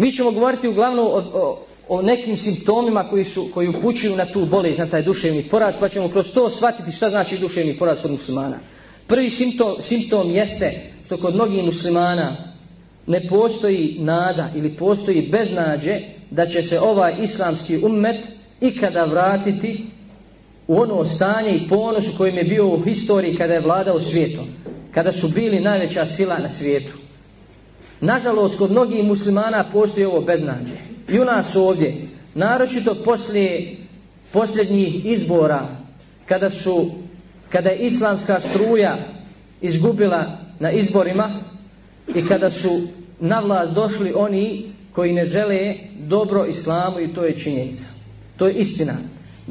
Mi ćemo govoriti uglavnom o, o, o nekim simptomima koji su koji upućuju na tu bolest, na taj duševni poraz, pa ćemo kroz to shvatiti šta znači duševni poraz kod muslimana. Prvi simptom, simptom jeste što kod mnogih muslimana ne postoji nada ili postoji beznađe da će se ovaj islamski ummet ikada vratiti u ono stanje i ponos u kojem je bio u historiji kada je vladao svijetom, kada su bili najveća sila na svijetu. Nažalost, kod mnogih muslimana postoje ovo beznadje. I u nas ovdje, naročito poslije posljednjih izbora, kada su, kada je islamska struja izgubila na izborima i kada su na vlast došli oni koji ne žele dobro islamu i to je činjenica. To je istina.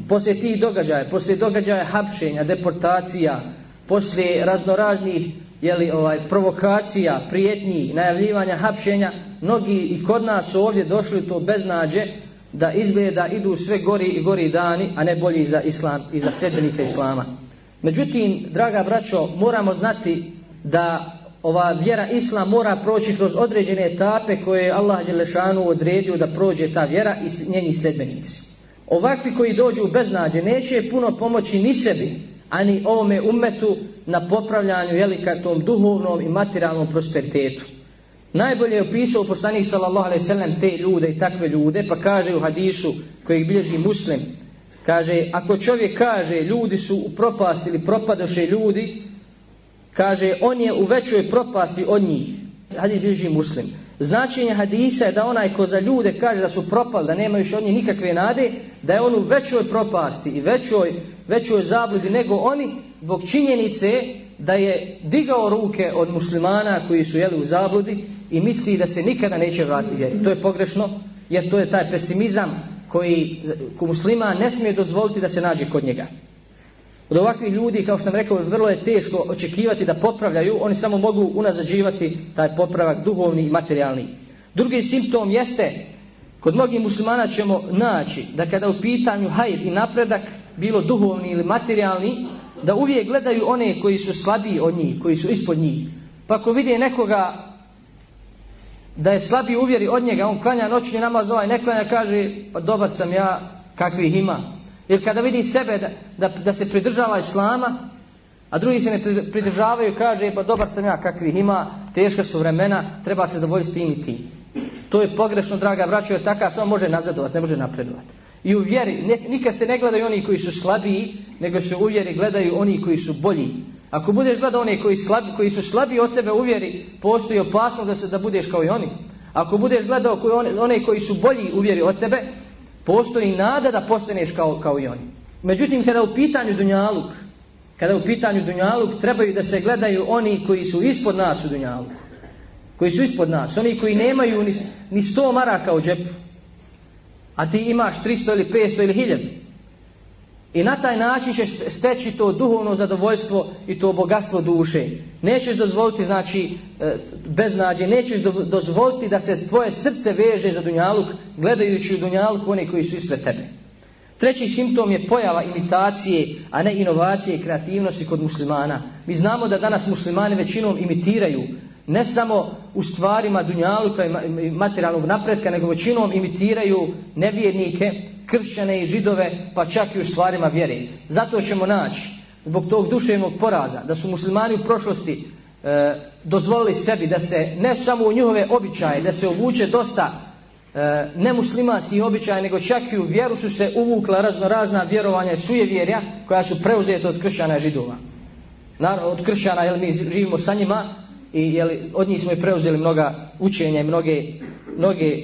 Poslije tih događaja, poslije događaja hapšenja, deportacija, poslije raznoraznih jeli, ovaj, provokacija, prijetnji, najavljivanja, hapšenja, mnogi i kod nas su ovdje došli to beznađe da izgleda idu sve gori i gori dani, a ne bolji za islam i za sredbenike islama. Međutim, draga braćo, moramo znati da ova vjera islam mora proći kroz određene etape koje je Allah Đelešanu odredio da prođe ta vjera i njeni sredbenici. Ovakvi koji dođu beznađe neće puno pomoći ni sebi, ani ovome umetu na popravljanju jelika tom duhovnom i materialnom prosperitetu. Najbolje je opisao poslanik sallallahu alaihi sallam te ljude i takve ljude, pa kaže u hadisu kojeg bilježi muslim, kaže, ako čovjek kaže ljudi su u propasti ili propadoše ljudi, kaže, on je u većoj propasti od njih. Hadis bilježi muslim značenje hadisa je da onaj ko za ljude kaže da su propali, da nemaju još od njih nikakve nade, da je on u većoj propasti i većoj, većoj zabludi nego oni, zbog činjenice da je digao ruke od muslimana koji su jeli u zabludi i misli da se nikada neće vratiti vjeri. To je pogrešno, jer to je taj pesimizam koji ko muslima ne smije dozvoliti da se nađe kod njega. Od ovakvih ljudi, kao što sam rekao, vrlo je teško očekivati da popravljaju, oni samo mogu unazađivati taj popravak duhovni i materijalni. Drugi simptom jeste, kod mnogih muslimana ćemo naći da kada u pitanju hajr i napredak, bilo duhovni ili materijalni, da uvijek gledaju one koji su slabiji od njih, koji su ispod njih. Pa ako vide nekoga da je slabiji uvjeri od njega, on klanja noćni namaz ovaj, ne klanja, kaže, pa dobar sam ja, kakvi ih ima, Jer kada vidi sebe da, da, da se pridržava islama, a drugi se ne pridržavaju, kaže, e, pa dobar sam ja kakvih ima, teška su vremena, treba se zadovoljiti tim i tim. To je pogrešno, draga braćo, jer takav samo može nazadovati, ne može napredovati. I u vjeri, ne, nikad se ne gledaju oni koji su slabiji, nego se u vjeri gledaju oni koji su bolji. Ako budeš gledao oni koji, slab, koji su slabiji od tebe u vjeri, postoji opasnost da, se, da budeš kao i oni. Ako budeš gledao koji one, one koji su bolji u vjeri od tebe, postoji nada da postaneš kao, kao i oni. Međutim, kada u pitanju Dunjaluk, kada u pitanju Dunjaluk, trebaju da se gledaju oni koji su ispod nas u Dunjaluku koji su ispod nas, oni koji nemaju ni, ni sto maraka u džepu, a ti imaš 300 ili 500 ili I na taj način ćeš steći to duhovno zadovoljstvo i to bogatstvo duše. Nećeš dozvoliti, znači, e, beznađe, nećeš do, dozvoliti da se tvoje srce veže za dunjaluk, gledajući u dunjaluk one koji su ispred tebe. Treći simptom je pojava imitacije, a ne inovacije i kreativnosti kod muslimana. Mi znamo da danas muslimani većinom imitiraju, ne samo u stvarima dunjaluka i materialnog napretka, nego većinom imitiraju nevjernike, kršćane i židove, pa čak i u stvarima vjere. Zato ćemo naći, zbog tog duševnog poraza, da su muslimani u prošlosti e, dozvolili sebi da se ne samo u njihove običaje, da se obuče dosta e, nemuslimanskih običaja, nego čak i u vjeru su se uvukla razno razna vjerovanja i sujevjerja koja su preuzete od kršćana i židova. Naravno, od kršćana, jer mi živimo sa njima i jeli, od njih smo i preuzeli mnoga učenja i mnoge, mnoge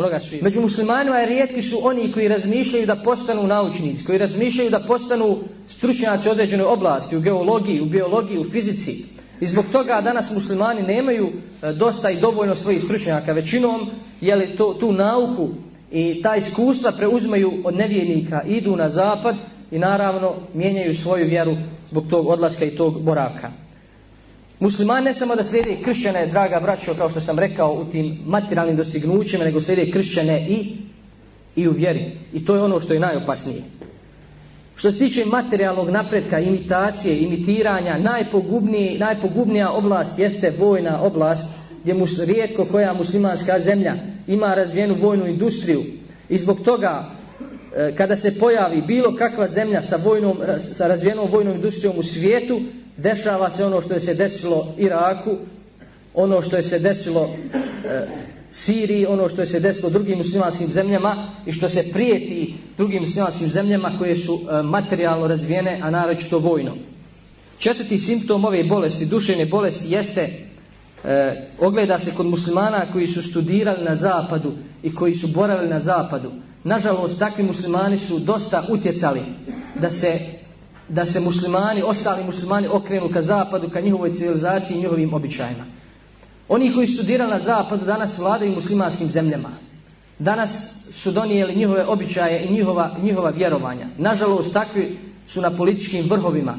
Mnoga su. Među muslimanima je rijetki su oni koji razmišljaju da postanu naučnici, koji razmišljaju da postanu stručnjaci određene oblasti, u geologiji, u biologiji, u fizici. I zbog toga danas muslimani nemaju e, dosta i dovoljno svojih stručnjaka. Većinom je li to tu nauku i ta iskustva preuzmaju od nevjenika, idu na zapad i naravno mijenjaju svoju vjeru zbog tog odlaska i tog boravka. Musliman ne samo da slijede kršćane, draga braćo, kao što sam rekao, u tim materialnim dostignućima, nego slijede kršćane i, i u vjeri. I to je ono što je najopasnije. Što se tiče materijalnog napretka, imitacije, imitiranja, najpogubnija oblast jeste vojna oblast, gdje mus, rijetko koja muslimanska zemlja ima razvijenu vojnu industriju. I zbog toga, e, kada se pojavi bilo kakva zemlja sa, vojnom, sa razvijenom vojnom industrijom u svijetu, dešava se ono što je se desilo Iraku, ono što je se desilo e, Siriji, ono što je se desilo drugim muslimanskim zemljama i što se prijeti drugim muslimanskim zemljama koje su e, materijalno razvijene, a naročito vojno. Četvrti simptom ove bolesti, duševne bolesti, jeste e, ogleda se kod muslimana koji su studirali na zapadu i koji su boravili na zapadu. Nažalost, takvi muslimani su dosta utjecali da se da se muslimani, ostali muslimani okrenu ka zapadu, ka njihovoj civilizaciji i njihovim običajima. Oni koji studirali na zapadu danas vladaju muslimanskim zemljama. Danas su donijeli njihove običaje i njihova, njihova vjerovanja. Nažalost, takvi su na političkim vrhovima.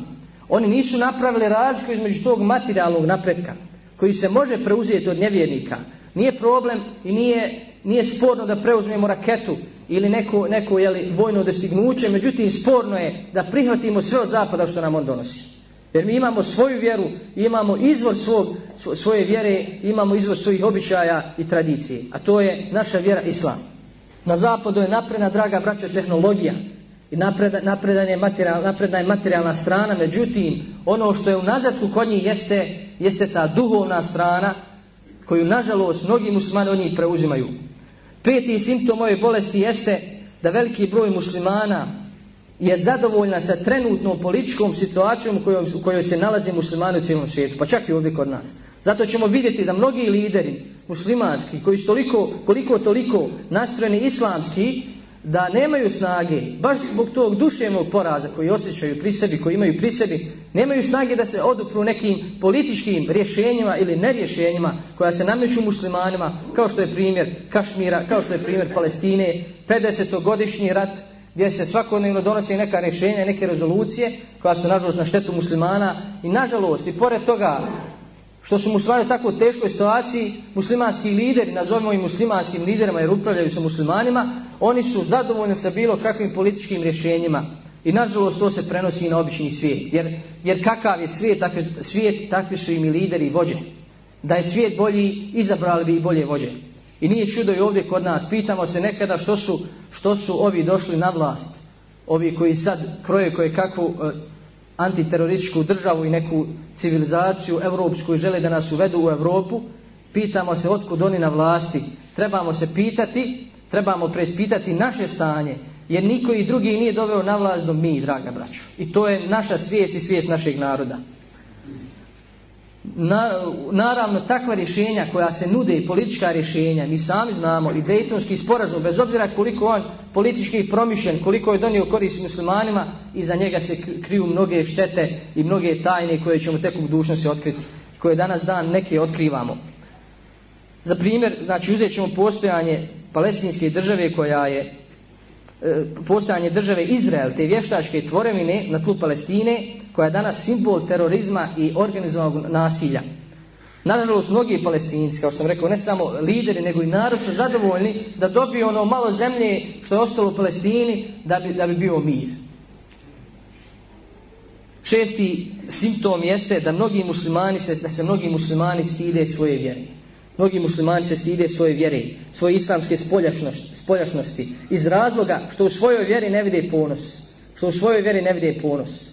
Oni nisu napravili razliku između tog materialnog napretka koji se može preuzeti od nevjernika. Nije problem i nije, nije sporno da preuzmemo raketu ili neko, neko jeli, vojno dostignuće, međutim sporno je da prihvatimo sve od zapada što nam on donosi. Jer mi imamo svoju vjeru, imamo izvor svog, svoje vjere, imamo izvor svojih običaja i tradicije. A to je naša vjera islam. Na zapadu je napredna, draga braća, tehnologija. I napredan je materijal, napredna je materijalna strana, međutim, ono što je u nazadku kod njih jeste, jeste ta duhovna strana koju, nažalost, mnogi musmani oni preuzimaju. Peti simptom ove bolesti jeste da veliki broj muslimana je zadovoljna sa trenutnom političkom situacijom u kojoj, u kojoj se nalazi muslimani u cijelom svijetu, pa čak i ovdje kod nas. Zato ćemo vidjeti da mnogi lideri muslimanski, koji su toliko, koliko toliko nastrojeni islamski, da nemaju snage, baš zbog tog duševnog poraza koji osjećaju pri sebi, koji imaju pri sebi, nemaju snage da se odupru nekim političkim rješenjima ili nerješenjima koja se nameću muslimanima, kao što je primjer Kašmira, kao što je primjer Palestine, 50-godišnji rat gdje se svakodnevno donose neka rješenja, neke rezolucije koja su nažalost na štetu muslimana i nažalost i pored toga što su muslimani u tako teškoj situaciji, muslimanski lideri, nazovimo i muslimanskim liderima jer upravljaju sa muslimanima, oni su zadovoljni sa bilo kakvim političkim rješenjima. I nažalost to se prenosi i na obični svijet. Jer, jer kakav je svijet, takvi, svijet, takvi su im i lideri i vođe. Da je svijet bolji, izabrali bi i bolje vođe. I nije čudo i ovdje kod nas. Pitamo se nekada što su, što su ovi došli na vlast. Ovi koji sad kroje koje kakvu e, antiterorističku državu i neku civilizaciju evropsku i žele da nas uvedu u Evropu, pitamo se otkud oni na vlasti. Trebamo se pitati, trebamo preispitati naše stanje, jer niko i drugi nije doveo na vlast do mi, draga braćo. I to je naša svijest i svijest našeg naroda. Na, naravno, takva rješenja koja se nude i politička rješenja, mi sami znamo i Dejtonski sporazum, bez obzira koliko on politički promišljen, koliko je donio korist muslimanima, iza njega se kriju mnoge štete i mnoge tajne koje ćemo tek u budućnosti otkriti, koje danas dan neke otkrivamo. Za primjer, znači, uzet ćemo postojanje palestinske države koja je E, postojanje države Izrael, te vještačke tvoremine na tlu Palestine, koja je danas simbol terorizma i organizovanog nasilja. Nažalost, mnogi palestinci, kao sam rekao, ne samo lideri, nego i narod su zadovoljni da dobiju ono malo zemlje što je ostalo u Palestini da bi, da bi bio mir. Šesti simptom jeste da mnogi muslimani se, da se mnogi muslimani stide svoje vjerne. Mnogi muslimani se stide svoje vjere, svoje islamske spoljašnosti, spoljašnosti iz razloga što u svojoj vjeri ne vide ponos. Što u svojoj vjeri ne vide ponos.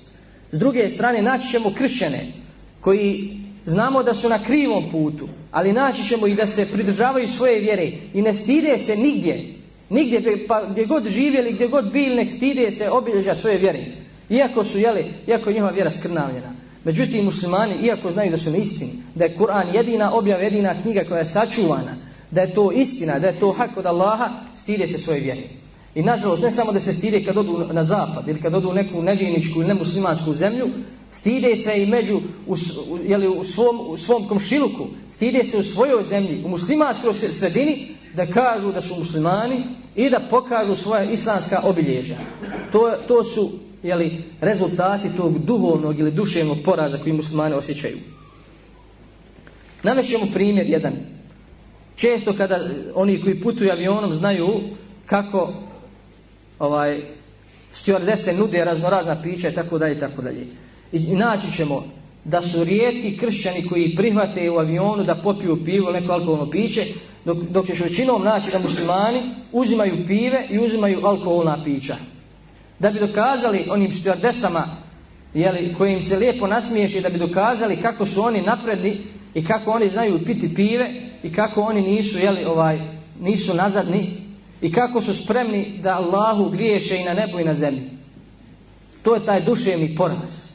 S druge strane, naći ćemo kršćane koji znamo da su na krivom putu, ali naći ćemo i da se pridržavaju svoje vjere i ne stide se nigdje. Nigdje, pa gdje god živjeli, gdje god bili, ne stide se obilježa svoje vjere. Iako su, jeli, iako je njihova vjera skrnavljena. Međutim, muslimani, iako znaju da su na istini, da je Kur'an jedina objava, jedina knjiga koja je sačuvana, da je to istina, da je to hak od Allaha, stide se svoje vjere. I nažalost, ne samo da se stide kad odu na zapad ili kad odu u neku nevjeničku ili nemuslimansku zemlju, stide se i među, u, u, jeli, u, svom, u svom komšiluku, stide se u svojoj zemlji, u muslimanskoj sredini, da kažu da su muslimani i da pokažu svoje islamska obilježja. To, to su jeli, rezultati tog duhovnog ili duševnog poraza koji muslimane osjećaju. Namećemo primjer jedan. Često kada oni koji putuju avionom znaju kako ovaj stjordese nude raznorazna pića i tako dalje i tako dalje. I naći ćemo da su rijetki kršćani koji prihvate u avionu da popiju pivo, neko alkoholno piće, dok, dok ćeš većinom naći da muslimani uzimaju pive i uzimaju alkoholna pića da bi dokazali onim stjuardesama jeli, kojim se lijepo nasmiješi da bi dokazali kako su oni napredni i kako oni znaju piti pive i kako oni nisu jeli, ovaj nisu nazadni i kako su spremni da Allahu griješe i na nebu i na zemlji to je taj duševni poraz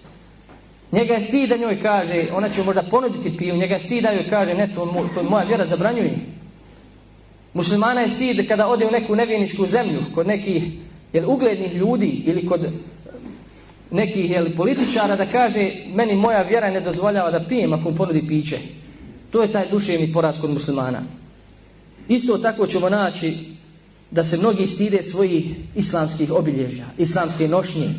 njega je stid da njoj kaže ona će možda ponuditi pivu njega je stid da joj kaže ne to, to moja vjera zabranjuje muslimana je stid kada ode u neku nevjeničku zemlju kod nekih jel, uglednih ljudi ili kod nekih jel, političara da kaže meni moja vjera ne dozvoljava da pijem ako mu ponudi piće. To je taj duševni poraz kod muslimana. Isto tako ćemo naći da se mnogi stide svojih islamskih obilježja, islamske nošnje,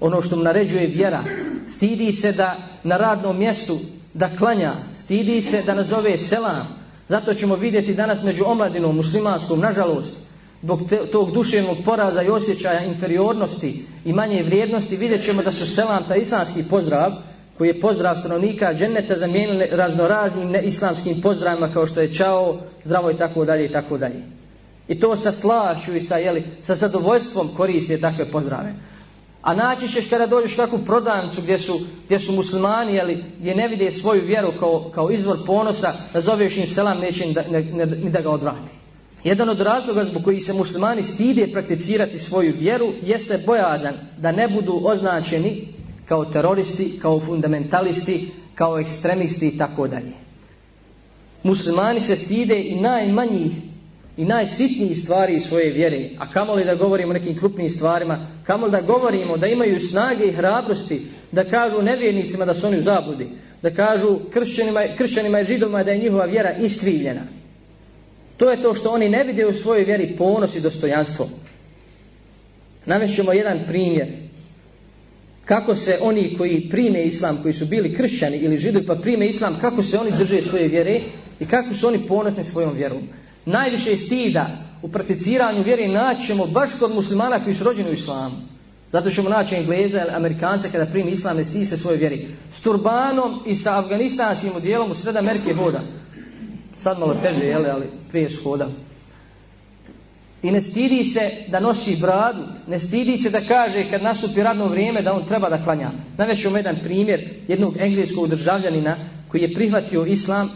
ono što mu naređuje vjera. Stidi se da na radnom mjestu da klanja, stidi se da nazove selam. Zato ćemo vidjeti danas među omladinom muslimanskom, nažalost, zbog te, tog duševnog poraza i osjećaja inferiornosti i manje vrijednosti, vidjet ćemo da su selam ta islamski pozdrav, koji je pozdrav stanovnika dženneta zamijenili raznoraznim neislamskim pozdravima kao što je čao, zdravo i tako dalje i tako dalje. I to sa slašu i sa, jeli, sa zadovoljstvom koriste takve pozdrave. A naći ćeš kada dođeš u takvu prodancu gdje su, gdje su muslimani, jeli, gdje ne vide svoju vjeru kao, kao izvor ponosa, da zoveš im selam, neće ni da, ne, ne, ne, da ga odvrati. Jedan od razloga zbog koji se muslimani stide prakticirati svoju vjeru jeste bojazan da ne budu označeni kao teroristi, kao fundamentalisti, kao ekstremisti i tako dalje. Muslimani se stide i najmanjih i najsitnijih stvari svoje vjere, a kamo li da govorimo o nekim krupnijim stvarima, kamo li da govorimo da imaju snage i hrabrosti da kažu nevjernicima da su oni u zabludi, da kažu kršćanima, kršćanima i židovima da je njihova vjera iskrivljena. To je to što oni ne vide u svojoj vjeri ponos i dostojanstvo. Navešćemo jedan primjer kako se oni koji prime islam, koji su bili kršćani ili židovi pa prime islam, kako se oni drže svoje vjere i kako su oni ponosni svojom vjerom. Najviše je stida u prakticiranju vjere naćemo baš kod muslimana koji su rođeni u islamu. Zato ćemo naći Engleza ili Amerikanca kada primi islam ne stise svoje vjeri. S turbanom i sa afganistanskim dijelom u sred Amerike voda. Sad malo teže, jele, ali prije škoda. I ne stidi se da nosi bradu, ne stidi se da kaže kad nastupi radno vrijeme da on treba da klanja. Navešu vam jedan primjer jednog engleskog državljanina koji je prihvatio islam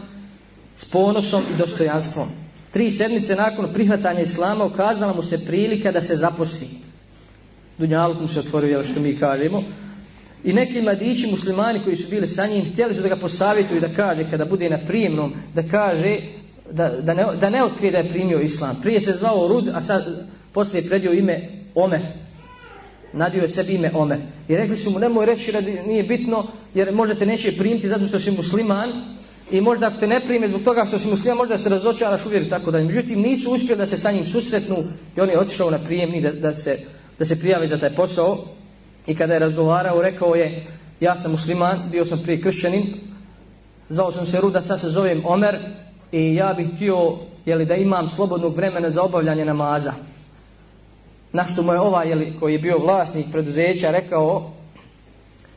s ponosom i dostojanstvom. Tri sedmice nakon prihvatanja islama ukazala mu se prilika da se zaposti. Dunjalku mu se otvorio, jel što mi kažemo, I neki mladići muslimani koji su bili sa njim htjeli su da ga posavjetuju da kaže kada bude na prijemnom da kaže da, da, ne, da ne otkrije da je primio islam. Prije se zvao Rud, a sad poslije je predio ime Ome. Nadio je sebi ime Ome. I rekli su mu nemoj reći da nije bitno jer možda te neće primiti zato što si musliman i možda ako te ne prime zbog toga što si musliman možda se razočaraš uvjeri tako da. Međutim nisu uspjeli da se sa njim susretnu i on je otišao na prijemni da, da, se, da se prijave za taj posao. I kada je razgovarao, rekao je, ja sam musliman, bio sam prije kršćanin, zvao sam se Ruda, sad se zovem Omer, i ja bih htio jeli, da imam slobodnog vremena za obavljanje namaza. Na što mu je ovaj jeli, koji je bio vlasnik preduzeća rekao,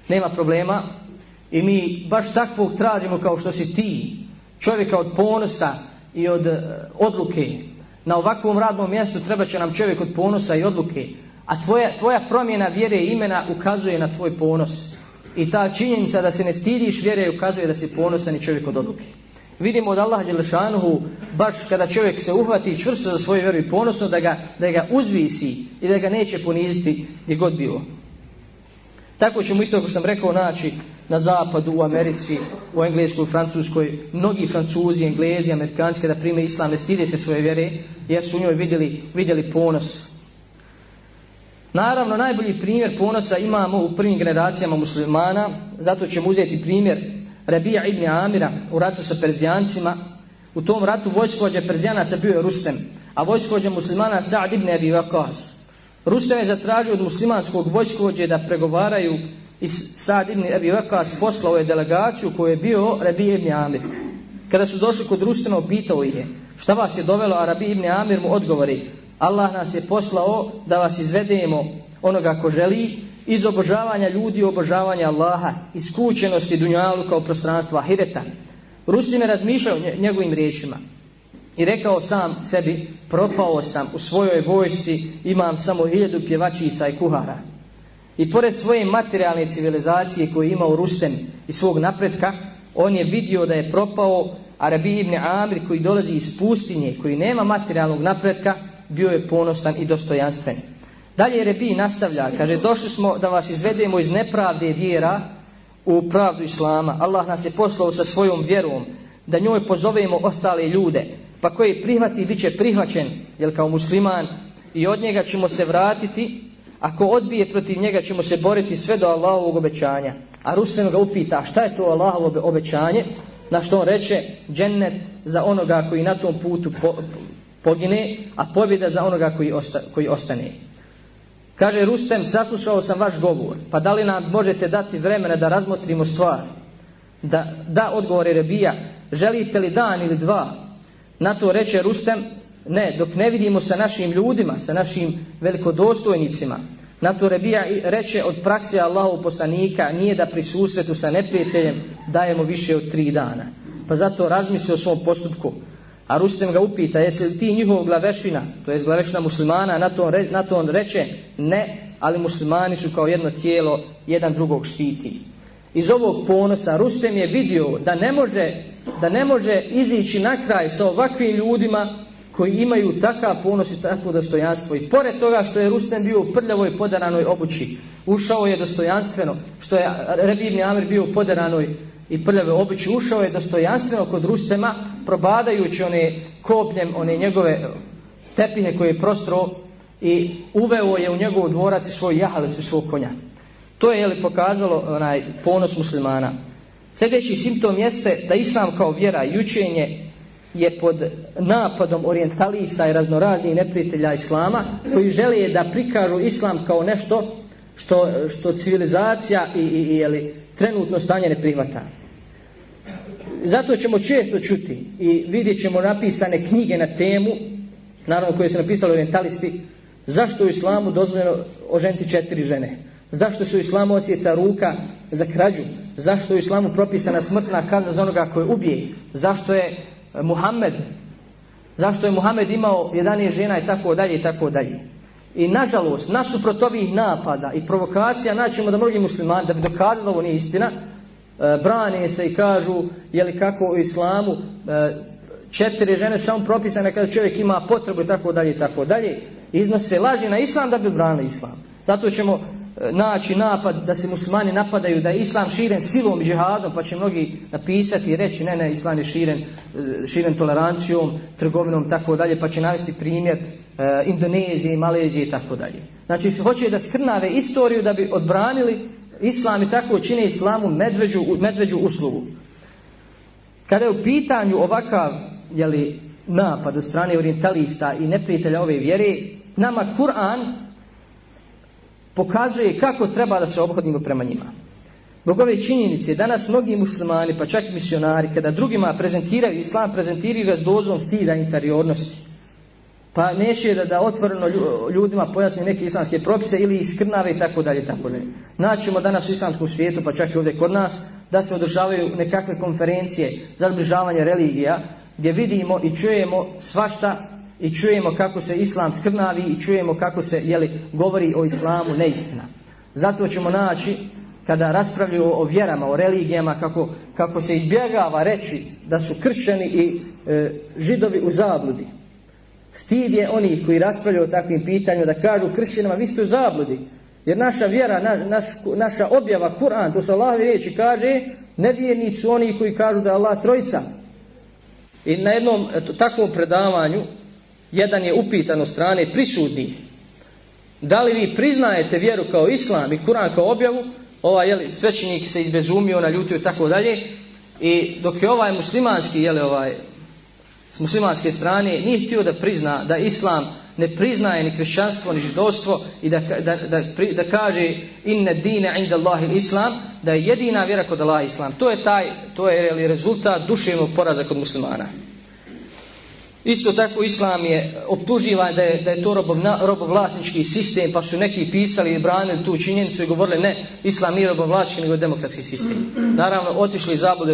nema problema, i mi baš takvog tražimo kao što si ti, čovjeka od ponosa i od e, odluke. Na ovakvom radnom mjestu treba će nam čovjek od ponosa i odluke, A tvoja, tvoja promjena vjere i imena ukazuje na tvoj ponos. I ta činjenica da se ne stidiš vjere ukazuje da si ponosan i čovjek od odluke. Vidimo od Allaha Đelešanuhu, baš kada čovjek se uhvati čvrsto za svoju vjeru i ponosno, da ga, da ga uzvisi i da ga neće poniziti gdje god bilo. Tako ćemo isto, ako sam rekao, naći na zapadu, u Americi, u Engleskoj, u Francuskoj, mnogi Francuzi, Englezi, Amerikanci, kada prime islam, ne stide se svoje vjere, jer su u njoj vidjeli, vidjeli ponos. ponos. Naravno, najbolji primjer ponosa imamo u prvim generacijama muslimana, zato ćemo uzeti primjer Rabija ibn Amira u ratu sa Perzijancima. U tom ratu vojskođe Perzijanaca bio je Rustem, a vojskođe muslimana Sa'd ibn Abi Waqas. Rustem je zatražio od muslimanskog vojskođe da pregovaraju i Sa'd ibn Abi Waqas poslao je delegaciju koju je bio Rabija ibn Amir. Kada su došli kod Rustema, pitao ih je, šta vas je dovelo, a Rabija ibn Amir mu odgovori, Allah nas je poslao da vas izvedemo onoga ko želi iz obožavanja ljudi i obožavanja Allaha, iz kućenosti dunjalu kao prostranstva Ahireta. Rusli me razmišljao njegovim riječima i rekao sam sebi, propao sam u svojoj vojsi, imam samo hiljadu pjevačica i kuhara. I pored svoje materialne civilizacije koje je imao Rustem i svog napretka, on je vidio da je propao Arabi ibn Amir koji dolazi iz pustinje, koji nema materialnog napretka, bio je ponosan i dostojanstven. Dalje Rebi nastavlja, kaže, došli smo da vas izvedemo iz nepravde vjera u pravdu Islama. Allah nas je poslao sa svojom vjerom, da njoj pozovemo ostale ljude, pa koji prihvati, bit će prihvaćen, jer kao musliman, i od njega ćemo se vratiti, ako odbije protiv njega ćemo se boriti sve do Allahovog obećanja. A Rusveno ga upita, šta je to Allahovo obećanje? Na što on reče, džennet za onoga koji na tom putu po, pogine, a pobjeda za onoga koji, osta, koji ostane. Kaže Rustem, saslušao sam vaš govor, pa da li nam možete dati vremena da razmotrimo stvar? Da, da odgovore Rebija, želite li dan ili dva? Na to reče Rustem, ne, dok ne vidimo sa našim ljudima, sa našim velikodostojnicima. Na to Rebija reče, od prakse Allahov poslanika nije da pri susretu sa neprijateljem dajemo više od tri dana. Pa zato razmisli o svom postupku. A Rustem ga upita, jesi li ti njihov glavešina, to je glavešina muslimana, na to, on re, na to on reče, ne, ali muslimani su kao jedno tijelo, jedan drugog štiti. Iz ovog ponosa Rustem je vidio da ne može, da ne može izići na kraj sa ovakvim ljudima koji imaju takav ponos i takvo dostojanstvo. I pored toga što je Rustem bio u prljavoj podaranoj obući, ušao je dostojanstveno, što je Rebibni Amir bio u podaranoj obući, i prljave običe ušao je dostojanstveno kod Rustema probadajući one kopljem one njegove e, tepihe koje je prostro i uveo je u njegovu dvorac i svoju jahalicu i svog konja. To je jeli, pokazalo onaj ponos muslimana. Sljedeći simptom jeste da islam kao vjera i učenje je pod napadom orientalista i raznoraznih neprijatelja islama koji žele da prikažu islam kao nešto što, što civilizacija i, i, i jeli, trenutno stanje ne prihvata zato ćemo često čuti i vidjet ćemo napisane knjige na temu, naravno koje su napisali orientalisti, zašto u islamu dozvoljeno oženiti četiri žene? Zašto su u islamu osjeca ruka za krađu? Zašto u islamu propisana smrtna kazna za onoga koje ubije? Zašto je e, Muhammed? Zašto je Muhammed imao 11 žena i tako dalje i tako dalje? I nažalost, nasuprot ovih napada i provokacija, naćemo da mnogi muslimani, da bi dokazali da ovo nije istina, E, brane se i kažu je li kako u islamu e, četiri žene samo propisane kada čovjek ima potrebu i tako dalje i tako dalje iznose laži na islam da bi branili islam zato ćemo e, naći napad da se muslimani napadaju da je islam širen silom i džihadom pa će mnogi napisati i reći ne ne islam je širen, širen tolerancijom trgovinom tako dalje pa će navesti primjer Indonezije, Malezije i tako dalje znači hoće da skrnave istoriju da bi odbranili islam i tako čine islamu medveđu, medveđu uslugu. Kada je u pitanju ovakav jeli, napad u strane orientalista i neprijatelja ove vjere, nama Kur'an pokazuje kako treba da se obhodimo prema njima. Bog ove činjenice, danas mnogi muslimani, pa čak misionari, kada drugima prezentiraju islam, prezentiraju ga s dozom stida interiornosti pa neće da, da otvoreno ljudima pojasni neke islamske propise ili iskrnave i tako dalje i tako dalje. Naćemo danas u islamskom svijetu, pa čak i ovdje kod nas, da se održavaju nekakve konferencije za zbližavanje religija, gdje vidimo i čujemo svašta i čujemo kako se islam skrnavi i čujemo kako se jeli, govori o islamu neistina. Zato ćemo naći kada raspravljaju o vjerama, o religijama, kako, kako se izbjegava reći da su kršćani i e, židovi u zabludi. Stid je oni koji raspravljaju o takvim pitanjima da kažu kršćinama vi ste u zabludi. Jer naša vjera, na, naš, naša objava, Kur'an, to se Allahovi reči kaže, nevjernici su oni koji kažu da je Allah trojica. I na jednom eto, takvom predavanju, jedan je upitan od strane prisudnih. Da li vi priznajete vjeru kao islam i Kur'an kao objavu, ovaj jeli, svećenik se izbezumio na ljutu i tako dalje, i dok je ovaj muslimanski jeli, ovaj, s muslimanske strane nije htio da prizna da islam ne priznaje ni kršćanstvo ni židovstvo i da, da, da, da kaže inna dine inda Allahi islam da je jedina vjera kod Allah islam to je taj to je ali, rezultat duševnog poraza kod muslimana Isto tako islam je optuživan da je, da je to robov, robovlasnički sistem, pa su neki pisali i branili tu činjenicu i govorili ne, islam nije robovlasnički, nego demokratski sistem. Naravno, otišli zablude